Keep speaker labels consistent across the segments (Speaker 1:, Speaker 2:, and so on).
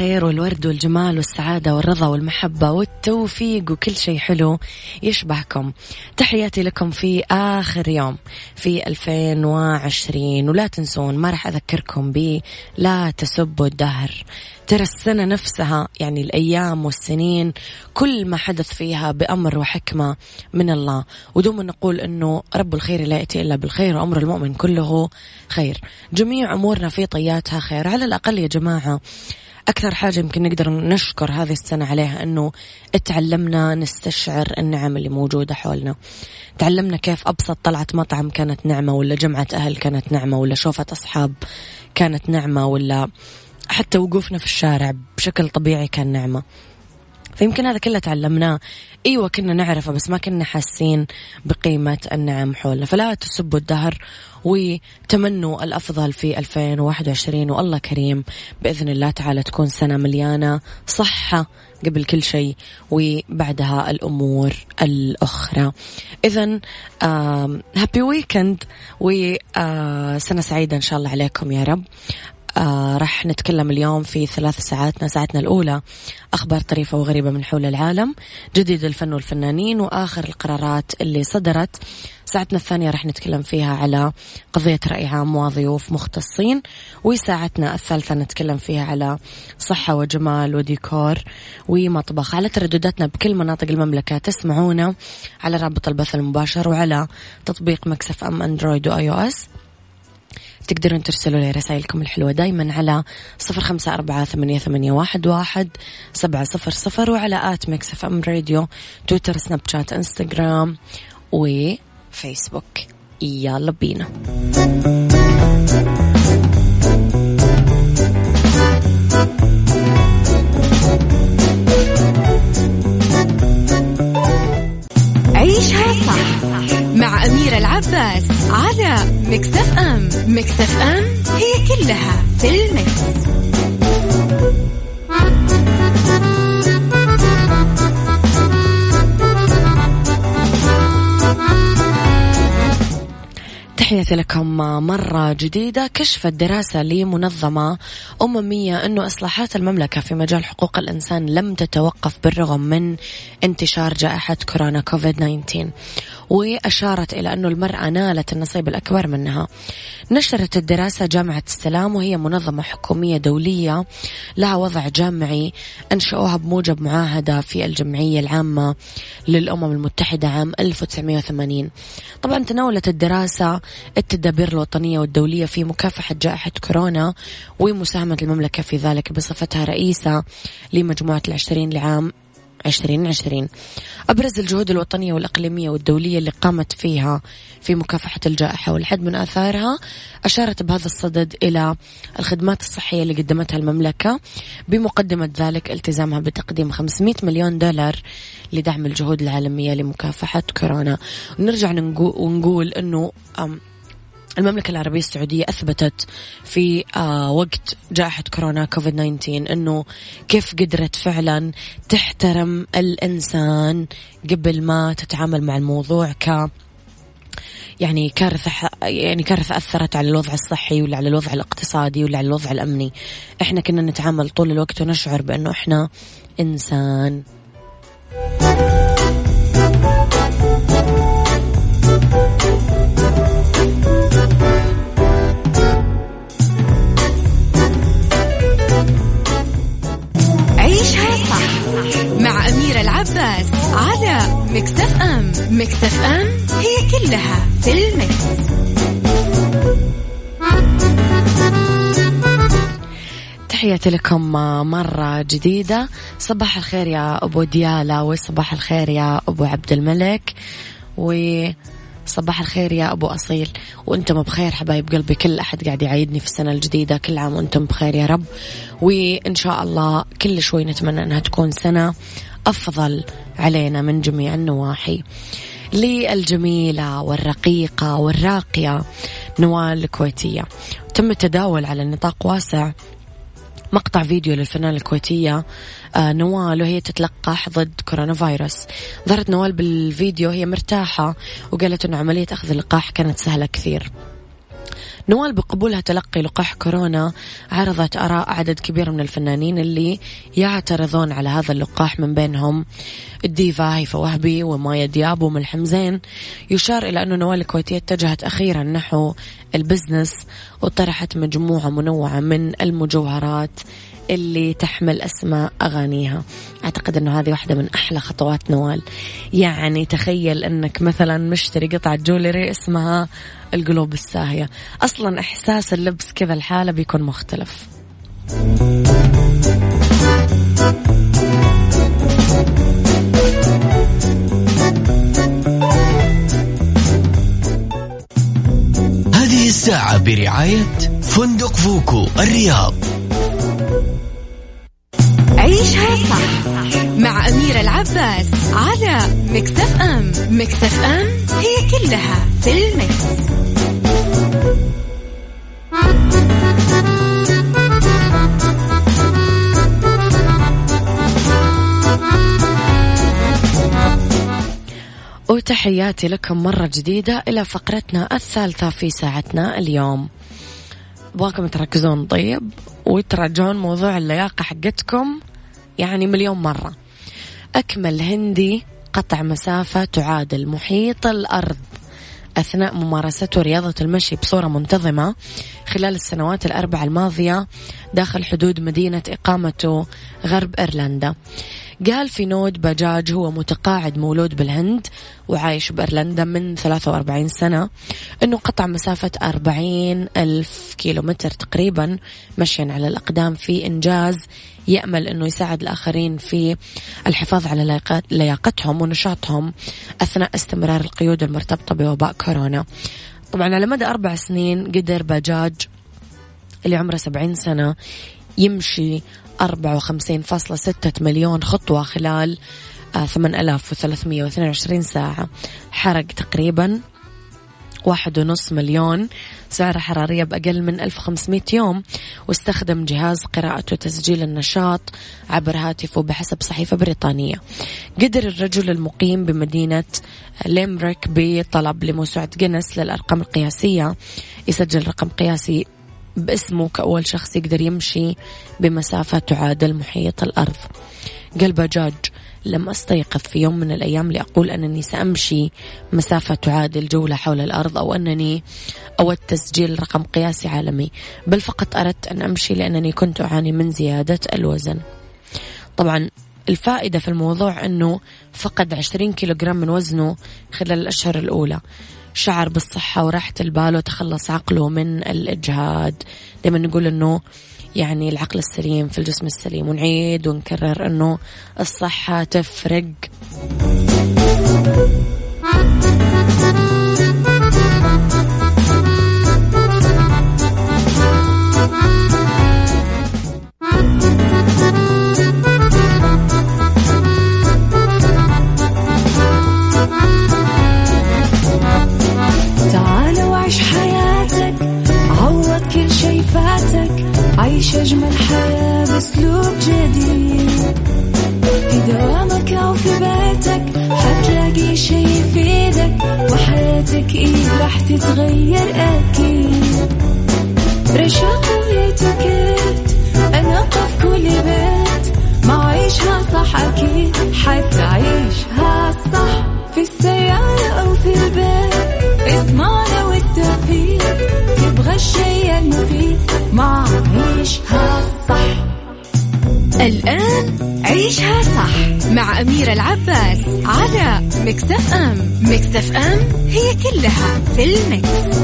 Speaker 1: الخير والورد والجمال والسعادة والرضا والمحبة والتوفيق وكل شيء حلو يشبهكم. تحياتي لكم في آخر يوم في 2020 ولا تنسون ما راح أذكركم بي لا تسبوا الدهر. ترى السنة نفسها يعني الأيام والسنين كل ما حدث فيها بأمر وحكمة من الله. ودوما نقول أنه رب الخير لا يأتي إلا بالخير وأمر المؤمن كله خير. جميع أمورنا في طياتها خير. على الأقل يا جماعة أكثر حاجة يمكن نقدر نشكر هذه السنة عليها أنه تعلمنا نستشعر النعم اللي موجودة حولنا. تعلمنا كيف أبسط طلعة مطعم كانت نعمة ولا جمعة أهل كانت نعمة ولا شوفة أصحاب كانت نعمة ولا حتى وقوفنا في الشارع بشكل طبيعي كان نعمة. فيمكن هذا كله تعلمناه. إيوه كنا نعرفه بس ما كنا حاسين بقيمة النعم حولنا فلا تسبوا الدهر وتمنوا الأفضل في 2021 والله كريم. بإذن الله تعالى تكون سنة مليانة صحة قبل كل شيء وبعدها الأمور الأخرى. اذا هابي ويكند وسنه سعيدة إن شاء الله عليكم يا رب. آه راح نتكلم اليوم في ثلاث ساعاتنا ساعتنا الأولى. أخبار طريفة وغريبة من حول العالم. جديد الفن والفنانين وآخر القرارات اللي صدرت. ساعتنا الثانية راح نتكلم فيها على قضية رأي عام وضيوف مختصين. وساعتنا الثالثة نتكلم فيها على صحة وجمال وديكور ومطبخ. على تردداتنا بكل مناطق المملكة تسمعونا على رابط البث المباشر وعلى تطبيق Mix FM Android و iOS. تقدرون ترسلوا لي رسائلكم الحلوة دايما على صفر خمسة أربعة ثمانية, ثمانية واحد, واحد سبعة صفر صفر وعلى at Mix FM Radio Twitter Snapchat Instagram و Facebook يلا بينا.
Speaker 2: العباس على Mix FM Mix FM هي كلها في المكس.
Speaker 1: تحياتي لكم مرة جديدة. كشفت دراسة لمنظمة أممية أنه إصلاحات المملكة في مجال حقوق الإنسان لم تتوقف بالرغم من انتشار جائحة كورونا كوفيد 19 وأشارت إلى أنه المرأة نالت النصيب الأكبر منها. نشرت الدراسة جامعة السلام وهي منظمة حكومية دولية لها وضع جامعي أنشأوها بموجب معاهدة في الجمعية العامة للأمم المتحدة عام 1980 طبعا تناولت الدراسة التدابير الوطنية والدولية في مكافحة جائحة كورونا ومساهمة المملكة في ذلك بصفتها رئيسة لمجموعة العشرين لعام عشرين عشرين. أبرز الجهود الوطنية والإقليمية والدولية اللي قامت فيها في مكافحة الجائحة والحد من آثارها أشارت بهذا الصدد إلى الخدمات الصحية اللي قدمتها المملكة بمقدمة ذلك التزامها بتقديم 500 مليون دولار لدعم الجهود العالمية لمكافحة كورونا. ونرجع ونقول أنه المملكة العربية السعودية أثبتت في آه وقت جائحة كورونا كوفيد 19 أنه كيف قدرت فعلا تحترم الإنسان قبل ما تتعامل مع الموضوع ك يعني كارثة يعني كارثة أثرت على الوضع الصحي ولا على الوضع الاقتصادي ولا على الوضع الأمني. إحنا كنا نتعامل طول الوقت ونشعر بأنه إحنا إنسان. عباس على مكتف إم.
Speaker 2: مكتف إم هي كلها في المكس.
Speaker 1: تحياتي لكم مرة جديدة. صباح الخير يا أبو ديالة وصباح الخير يا أبو عبد الملك وصباح الخير يا أبو أصيل. وأنتم بخير حبايب قلبي. كل أحد قاعد يعيدني في السنة الجديدة. كل عام وأنتم بخير يا رب. وإن شاء الله كل شوي نتمنى أنها تكون سنة أفضل علينا من جميع النواحي. للجميلة والرقيقة والراقية نوال الكويتية. تم التداول على نطاق واسع. مقطع فيديو للفنانة الكويتية آه، نوال وهي تتلقح ضد كورونا فيروس. ظهرت نوال بالفيديو هي مرتاحة وقالت أن عملية أخذ اللقاح كانت سهلة كثير. نوال بقبولها تلقي لقاح كورونا عرضت آراء عدد كبير من الفنانين اللي يعترضون على هذا اللقاح من بينهم. الديفا هيفا وهبي ومايا دياب ومن حمزين يشار إلى أن نوال الكويتية اتجهت أخيرا نحو البزنس وطرحت مجموعة منوعة من المجوهرات اللي تحمل أسماء أغانيها. أعتقد أنه هذه واحدة من أحلى خطوات نوال. يعني تخيل أنك مثلا مشتري قطعة jewelry اسمها القلوب الساهية. أصلا إحساس اللبس كذا الحالة بيكون مختلف.
Speaker 3: هذه الساعة برعاية فندق فوكو الرياض.
Speaker 2: عيشها صح مع أميرة العباس على مكتف أم. مكتف أم هي كلها في المكس.
Speaker 1: وتحياتي لكم مرة جديدة إلى فقرتنا الثالثة في ساعتنا اليوم. أبغاكم تركزون طيب وتراجعون موضوع اللياقة حقتكم. يعني مليون مرة. أكمل هندي قطع مسافة تعادل محيط الأرض. أثناء ممارسته رياضة المشي بصورة منتظمة خلال السنوات الأربع الماضية داخل حدود مدينة إقامته غرب إيرلندا. قال في نود بجاج هو متقاعد مولود بالهند وعايش بإيرلندا من 43 سنة أنه قطع مسافة 40 ألف كيلومتر تقريبا مشيا على الأقدام في إنجاز يأمل أنه يساعد الآخرين في الحفاظ على لياقتهم ونشاطهم أثناء استمرار القيود المرتبطة بوباء كورونا. طبعا على مدى أربع سنين قدر بجاج اللي عمره 70 سنة يمشي 54.6 مليون خطوة خلال 8322 آه، ساعة. حرق تقريبا واحد ونص مليون. سعرة حرارية بأقل من 1500 يوم. واستخدم جهاز قراءة وتسجيل النشاط عبر هاتفه بحسب صحيفة بريطانية. قدر الرجل المقيم بمدينة ليمريك بطلب لموسوعة جينيس للأرقام القياسية. يسجل رقم قياسي باسمه كأول شخص يقدر يمشي بمسافة تعادل محيط الأرض. قال بجاج لم أستيقظ في يوم من الأيام لأقول أنني سأمشي مسافة تعادل جولة حول الأرض أو أنني أود تسجيل رقم قياسي عالمي بل فقط أردت أن أمشي لأنني كنت أعاني من زيادة الوزن. طبعا الفائدة في الموضوع أنه فقد 20 كيلوغرام من وزنه خلال الأشهر الأولى. شعر بالصحة وراحة البال وتخلص عقله من الإجهاد. دائما نقول أنه يعني العقل السليم في الجسم السليم ونعيد ونكرر أنه الصحة تفرق.
Speaker 4: وحياتك إيه راح تتغير أكيد. رشاق ويتوكيت أنا قف كل بيت. ما عيشها صح أكيد حتعيشها صح. في السيارة أو في البيت إضمعنا والتوفيق. تبغى الشيء المفيد ما عيشها صح.
Speaker 2: الآن عيش عيشها صح مع أميرة العباس على Mix FM Mix FM هي كلها في ال Mix.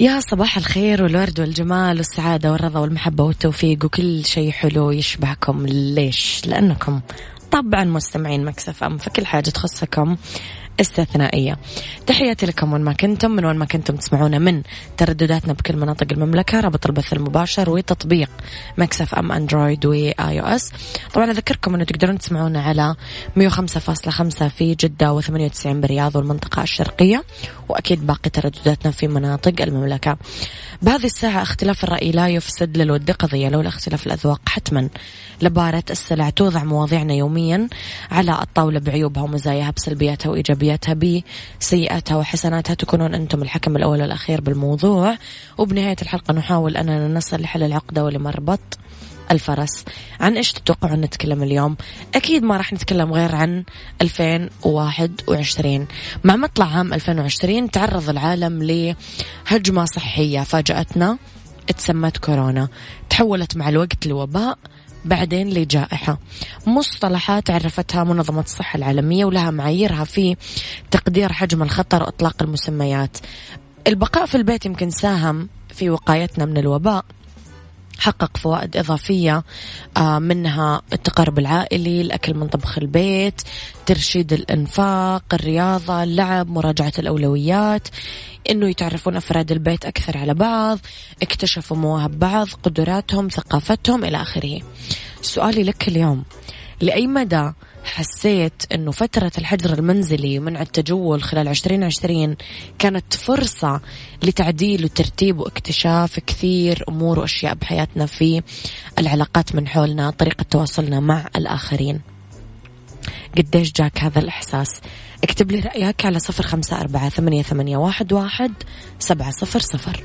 Speaker 1: يا صباح الخير والورد والجمال والسعادة والرضا والمحبة والتوفيق وكل شيء حلو يشبهكم ليش؟ لأنكم طبعا مستمعين Mix FM فكل حاجة تخصكم استثنائية. تحياتي لكم وين ما كنتم من وين ما كنتم تسمعونا من تردداتنا بكل مناطق المملكة رابط البث المباشر وتطبيق Mix FM Android و iOS طبعا أذكركم أنه تقدرون تسمعونا على 105.5 في جدة و98 برياض والمنطقة الشرقية وأكيد باقي تردداتنا في مناطق المملكة. بهذه الساعة اختلاف الرأي لا يفسد للود قضية لولا اختلاف الأذواق حتما. لبارت السلع توضع مواضيعنا يوميا على الطاولة بعيوبها ومزاياها بسلبياتها وإيجابياتها بسيئاتها وحسناتها. تكونون أنتم الحكم الأول والأخير بالموضوع. وبنهاية الحلقة نحاول أننا نصل لحل العقدة ولمربط. الفرس. عن إيش تتوقعون نتكلم اليوم؟ أكيد ما راح نتكلم غير عن 2021 مع مطلع عام 2020 تعرض العالم لهجمة صحية فاجأتنا. اتسمت كورونا. تحولت مع الوقت لوباء بعدين لجائحة. مصطلحات عرفتها منظمة الصحة العالمية ولها معاييرها في تقدير حجم الخطر وإطلاق المسميات. البقاء في البيت يمكن ساهم في وقايتنا من الوباء. حقق فوائد إضافية آه، منها التقارب العائلي الأكل من طبخ البيت ترشيد الإنفاق الرياضة اللعب مراجعة الأولويات إنه يتعرفون أفراد البيت أكثر على بعض اكتشفوا مواهب بعض قدراتهم ثقافتهم إلى آخره. سؤالي لك اليوم لأي مدى حسيت أنه فترة الحجر المنزلي ومنع التجول خلال 2020 كانت فرصة لتعديل وترتيب واكتشاف كثير أمور وأشياء بحياتنا في العلاقات من حولنا طريقة تواصلنا مع الآخرين. قديش جاك هذا الإحساس؟ اكتب لي رأيك على صفر خمسة أربعة ثمانية, ثمانية واحد, واحد سبعة صفر صفر.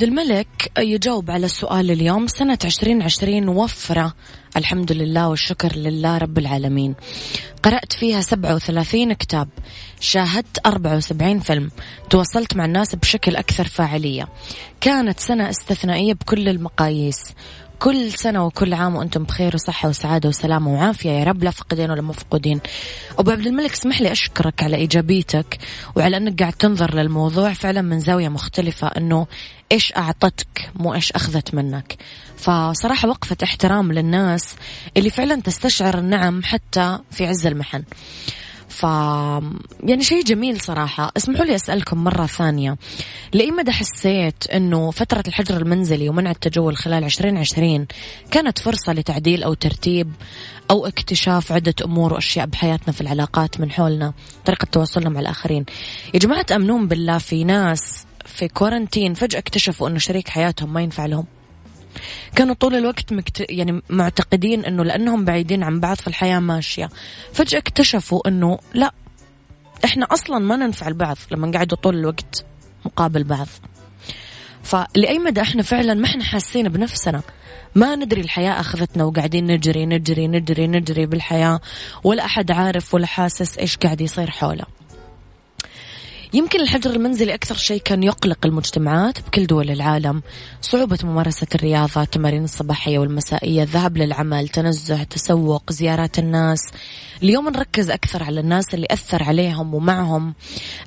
Speaker 1: عبد الملك يجاوب على السؤال اليوم. سنة عشرين عشرين وفرة. الحمد لله والشكر لله رب العالمين. قرأت فيها سبعة وثلاثين كتاب. شاهدت أربعة وسبعين فيلم. تواصلت مع الناس بشكل أكثر فاعلية. كانت سنة استثنائية بكل المقاييس. كل سنة وكل عام وأنتم بخير وصحة وسعادة وسلامة وعافية. يا رب لا فقدين ولا مفقودين. أبو عبد الملك اسمح لي أشكرك على إيجابيتك وعلى أنك قاعد تنظر للموضوع. فعلا من زاوية مختلفة أنه إيش أعطتك مو إيش أخذت منك. فصراحة وقفة احترام للناس اللي فعلا تستشعر النعم حتى في عز المحن. ف يعني شيء جميل صراحة. اسمحوا لي أسألكم مرة ثانية. لأي مدى حسيت أنه فترة الحجر المنزلي ومنع التجول خلال 2020 كانت فرصة لتعديل أو ترتيب أو اكتشاف عدة أمور وأشياء بحياتنا في العلاقات من حولنا؟ طريقة تواصلنا مع الآخرين. يا جماعة تأمنون بالله في ناس في كورنتين فجأة اكتشفوا أنه شريك حياتهم ما ينفع لهم. كانوا طول الوقت مكت... يعني معتقدين إنه لأنهم بعيدين عن بعض في الحياة ماشية. فجأة اكتشفوا إنه لا إحنا أصلا ما ننفع البعض لما قعدوا طول الوقت مقابل بعض. فلأي مدى إحنا فعلا ما إحنا حاسين بنفسنا؟ ما ندري الحياة أخذتنا وقاعدين نجري نجري نجري نجري بالحياة ولا أحد عارف ولا حاسس إيش قاعد يصير حوله. يمكن الحجر المنزلي أكثر شيء كان يقلق المجتمعات بكل دول العالم. صعوبة ممارسة الرياضة التمارين الصباحية والمسائية الذهاب للعمل تنزه تسوق زيارات الناس. اليوم نركز أكثر على الناس اللي أثر عليهم ومعهم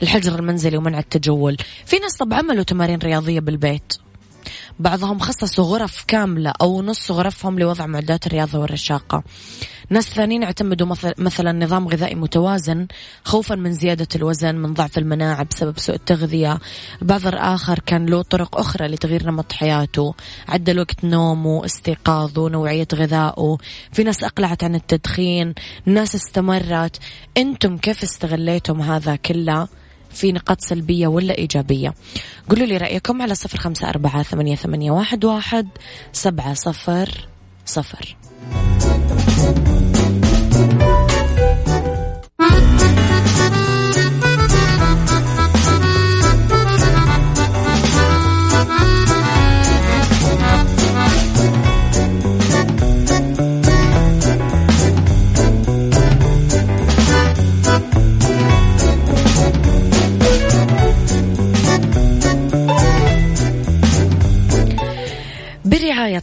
Speaker 1: الحجر المنزلي ومنع التجول. في ناس طب عملوا تمارين رياضية بالبيت. بعضهم خصصوا غرف كاملة أو نص غرفهم لوضع معدات الرياضة والرشاقة. ناس ثانيين اعتمدوا مثلا نظام غذائي متوازن خوفا من زيادة الوزن من ضعف المناعة بسبب سوء التغذية. البعض الآخر كان له طرق أخرى لتغيير نمط حياته. عدل وقت نومه استيقاظه نوعية غذائه. في ناس أقلعت عن التدخين. ناس استمرت. أنتم كيف استغليتم هذا كله؟ في نقاط سلبية ولا إيجابية. قولوا لي رأيكم على صفر خمسة أربعة ثمانية, ثمانية واحد, واحد سبعة صفر صفر.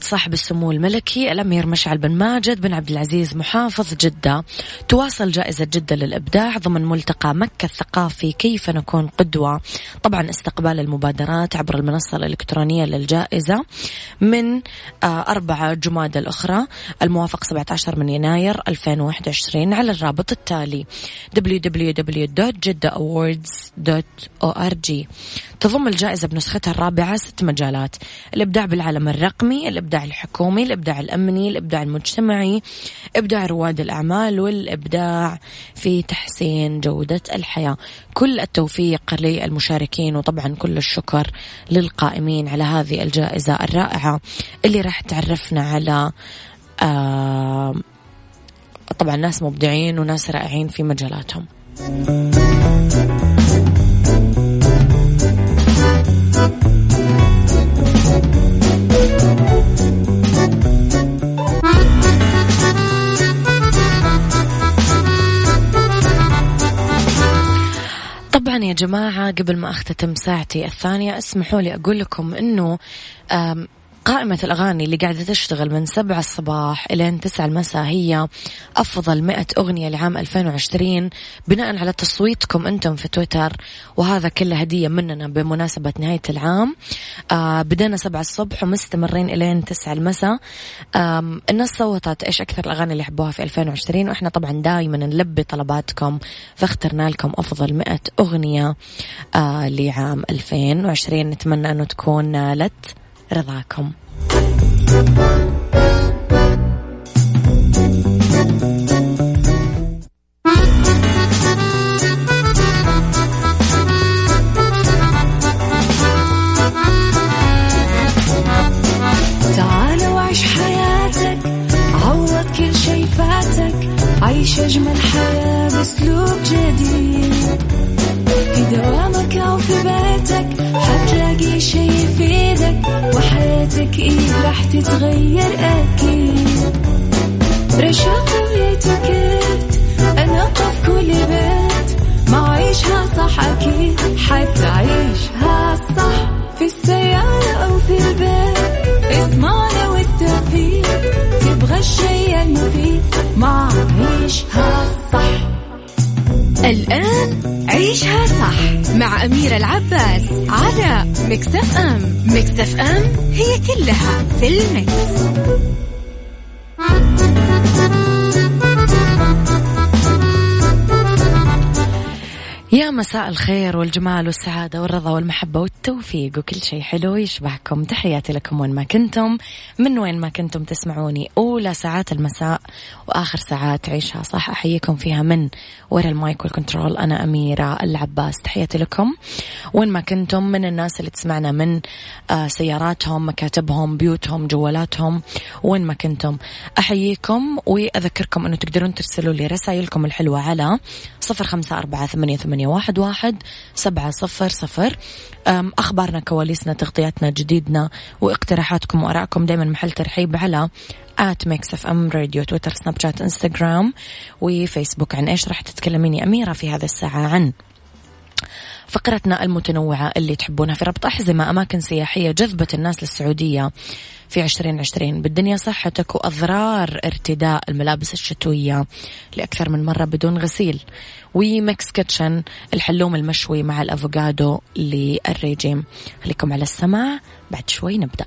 Speaker 1: صاحب السمو الملكي الأمير مشعل بن ماجد بن عبد العزيز محافظ جدة. تواصل جائزة جدة للإبداع ضمن ملتقى مكة الثقافي كيف نكون قدوة. طبعا استقبال المبادرات عبر المنصة الإلكترونية للجائزة من آه، أربعة جماد الأخرى. الموافق 17 من يناير 2021 على الرابط التالي. www.jeddahawards.org تضم الجائزة بنسختها الرابعة ست مجالات. الإبداع بالعالم الرقمي الإبداع الحكومي الإبداع الأمني الإبداع المجتمعي إبداع رواد الأعمال والإبداع في تحسين جودة الحياة. كل التوفيق للمشاركين وطبعا كل الشكر للقائمين على هذه الجائزة الرائعة اللي راح تعرفنا على آه طبعا ناس مبدعين وناس رائعين في مجالاتهم. جماعة قبل ما أختتم ساعتي الثانية اسمحوا لي أقول لكم أنه قائمة الأغاني اللي قاعدة تشتغل من سبعة الصباح إلى تسعة المساء هي أفضل مئة أغنية لعام 2020 بناء على تصويتكم أنتم في تويتر وهذا كله هدية مننا بمناسبة نهاية العام. آه بدينا سبعة الصبح ومستمرين إلى تسعة المساء. آه الناس صوتت إيش أكثر الأغاني اللي يحبوها في 2020 وإحنا طبعا دائما نلبي طلباتكم فاخترنا لكم أفضل مئة أغنية آه لعام 2020 نتمنى أنه تكون نالت. رضاكم.
Speaker 4: تعال وعيش حياتك عوض كل شي فاتك عيش أجمل حياة بأسلوب جديد. في دوامك أو في بيتك حتلاقي شي يفيدك. وحياتك إيه راح تتغير أكيد. رشاق ويتوكيت أنا قف كل بيت. ما عيشها صح أكيد حتعيشها صح. في السيارة أو في البيت اسمعنا والتوفيق. تبغى الشي المفيد ما عيشها صح.
Speaker 2: الآن عيشها صح مع أميرة العباس على مكتف أم مكتف أم هي كلها في المكس.
Speaker 1: يا مساء الخير والجمال والسعادة والرضا والمحبة والتوفيق وكل شيء حلو يشبهكم. تحياتي لكم وين ما كنتم من وين ما كنتم تسمعوني. أولى ساعات المساء وآخر ساعات عيشها. صح أحييكم فيها من ورا المايك والكنترول. أنا أميرة العباس. تحياتي لكم. وين ما كنتم من الناس اللي تسمعنا من آه، سياراتهم مكاتبهم بيوتهم جوالاتهم وين ما كنتم. أحييكم وأذكركم أنه تقدرون ترسلوا لي رسائلكم الحلوة على صفر خمسة أربعة ثمانية, واحد سبعة صفر صفر. أخبارنا كواليسنا تغطياتنا جديدنا واقتراحاتكم وأراءكم دايما محل ترحيب على at Mix FM Radio تويتر سناب شات إنستغرام وفيسبوك. عن إيش راح تتكلمين يا أميرة في هذا الساعة؟ عن فقرتنا المتنوعة اللي تحبونها في ربط أحزمة أماكن سياحية جذبت الناس للسعودية في عشرين عشرين. بالدنيا صحتك وأضرار ارتداء الملابس الشتوية لأكثر من مرة بدون غسيل. و Mix Kitchen الحلوم المشوي مع الأفوكادو للريجيم. خليكم على السماع بعد شوي نبدأ.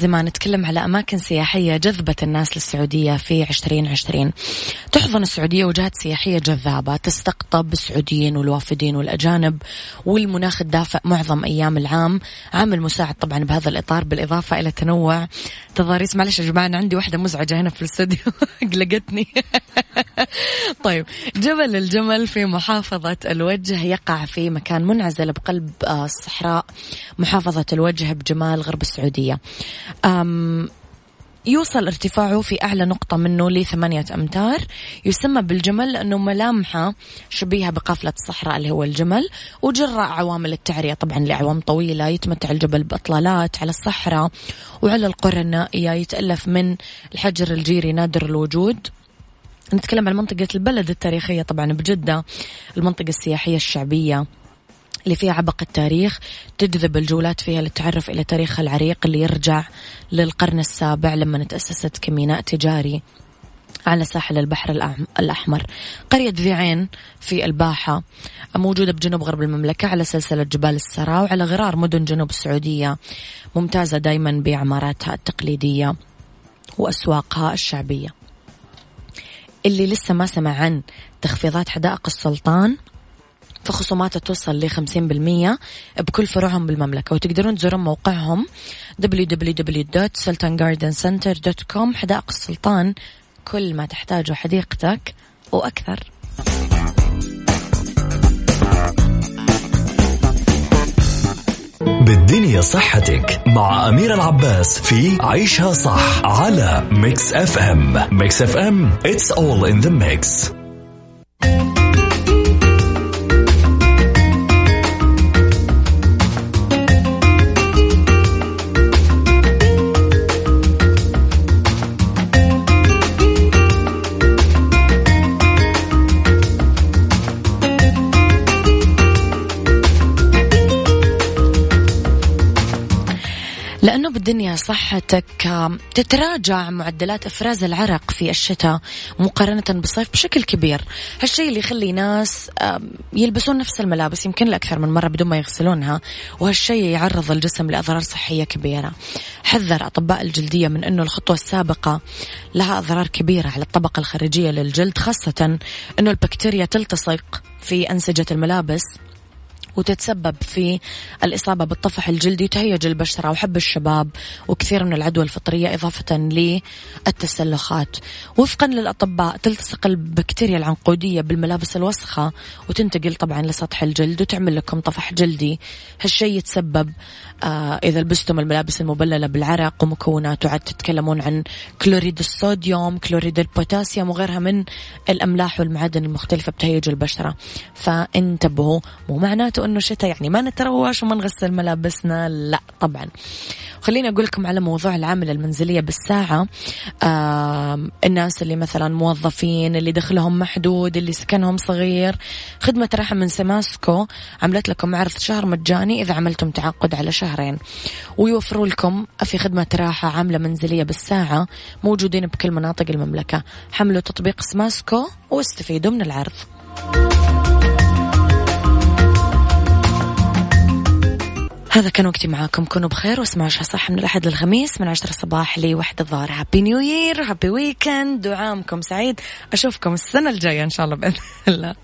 Speaker 1: أحزمة نتكلم على أماكن سياحية جذبت الناس للسعودية في عشرين عشرين. تحضن السعودية وجهات سياحية جذابة تستقطب السعوديين والوافدين والأجانب والمناخ الدافئ معظم أيام العام. عامل مساعد طبعا بهذا الإطار بالإضافة إلى تنوع. تضاريس معلش يا جماعة أنا عندي واحدة مزعجة هنا في الاستوديو. قلقتني. طيب جبل الجمل في محافظة الوجه يقع في مكان منعزل بقلب آه، الصحراء محافظة الوجه بجمال غرب السعودية. يوصل ارتفاعه في أعلى نقطة منه لثمانية أمتار. يسمى بالجمل لأنه ملامحة شبيهة بقافلة الصحراء اللي هو الجمل وجراء عوامل التعرية. طبعا لأعوام طويلة يتمتع الجبل بإطلالات على الصحراء وعلى القرى النائية يتألف من الحجر الجيري نادر الوجود. نتكلم عن منطقة البلد التاريخية طبعا بجدة المنطقة السياحية الشعبية. اللي فيها عبق التاريخ تجذب الجولات فيها للتعرف إلى تاريخها العريق اللي يرجع للقرن السابع لما تأسست كميناء تجاري على ساحل البحر الأحمر. قرية ذي عين في الباحة موجودة بجنوب غرب المملكة على سلسلة جبال السراء وعلى غرار مدن جنوب السعودية ممتازة دايما بعماراتها التقليدية وأسواقها الشعبية. اللي لسه ما سمع عن تخفيضات حدائق السلطان فخصوماتها توصل ل 50% بكل فروعهم بالمملكة. وتقدرون تزورون موقعهم www.sultangardencenter.com حدائق السلطان كل ما تحتاجه حديقتك وأكثر.
Speaker 3: بالدنيا صحتك مع أميرة العباس في عيشها صح على Mix FM Mix FM it's all in the mix.
Speaker 1: بالدنيا صحتك. تتراجع معدلات إفراز العرق في الشتاء مقارنة بالصيف بشكل كبير. هالشيء اللي يخلي ناس يلبسون نفس الملابس يمكن لأكثر من مرة بدون ما يغسلونها وهالشيء يعرض الجسم لأضرار صحية كبيرة. حذر أطباء الجلدية من إنه الخطوة السابقة لها أضرار كبيرة على الطبقة الخارجية للجلد خاصة إنه البكتيريا تلتصق في أنسجة الملابس وتتسبب في الإصابة بالطفح الجلدي وتهيج البشرة وحب الشباب وكثير من العدوى الفطرية إضافة للتسلخات. وفقا للأطباء تلتصق البكتيريا العنقودية بالملابس الوسخة وتنتقل طبعا لسطح الجلد وتعمل لكم طفح جلدي. هالشيء يتسبب إذا لبستم الملابس المبللة بالعرق ومكوناته عاد تتكلمون عن كلوريد الصوديوم كلوريد البوتاسيوم وغيرها من الأملاح والمعادن المختلفة بتهيج البشرة. فانتبهوا مو معناته أنه شتاء يعني ما نتروش وما نغسل ملابسنا لا طبعا. خليني أقول لكم على موضوع العاملة المنزلية بالساعة. آه الناس اللي مثلا موظفين اللي دخلهم محدود اللي سكنهم صغير. خدمة راحة من سماسكو عملت لكم عرض شهر مجاني إذا عملتم تعاقد على شهرين. ويوفروا لكم في خدمة راحة عاملة منزلية بالساعة موجودين بكل مناطق المملكة. حملوا تطبيق سماسكو واستفيدوا من العرض. هذا كان وقتي معاكم. كونوا بخير واسمعوا صح من الأحد للخميس من عشرة الصباح لوحدة الظهر happy new year happy weekend وعامكم سعيد. أشوفكم السنة الجاية إن شاء الله بإذن الله.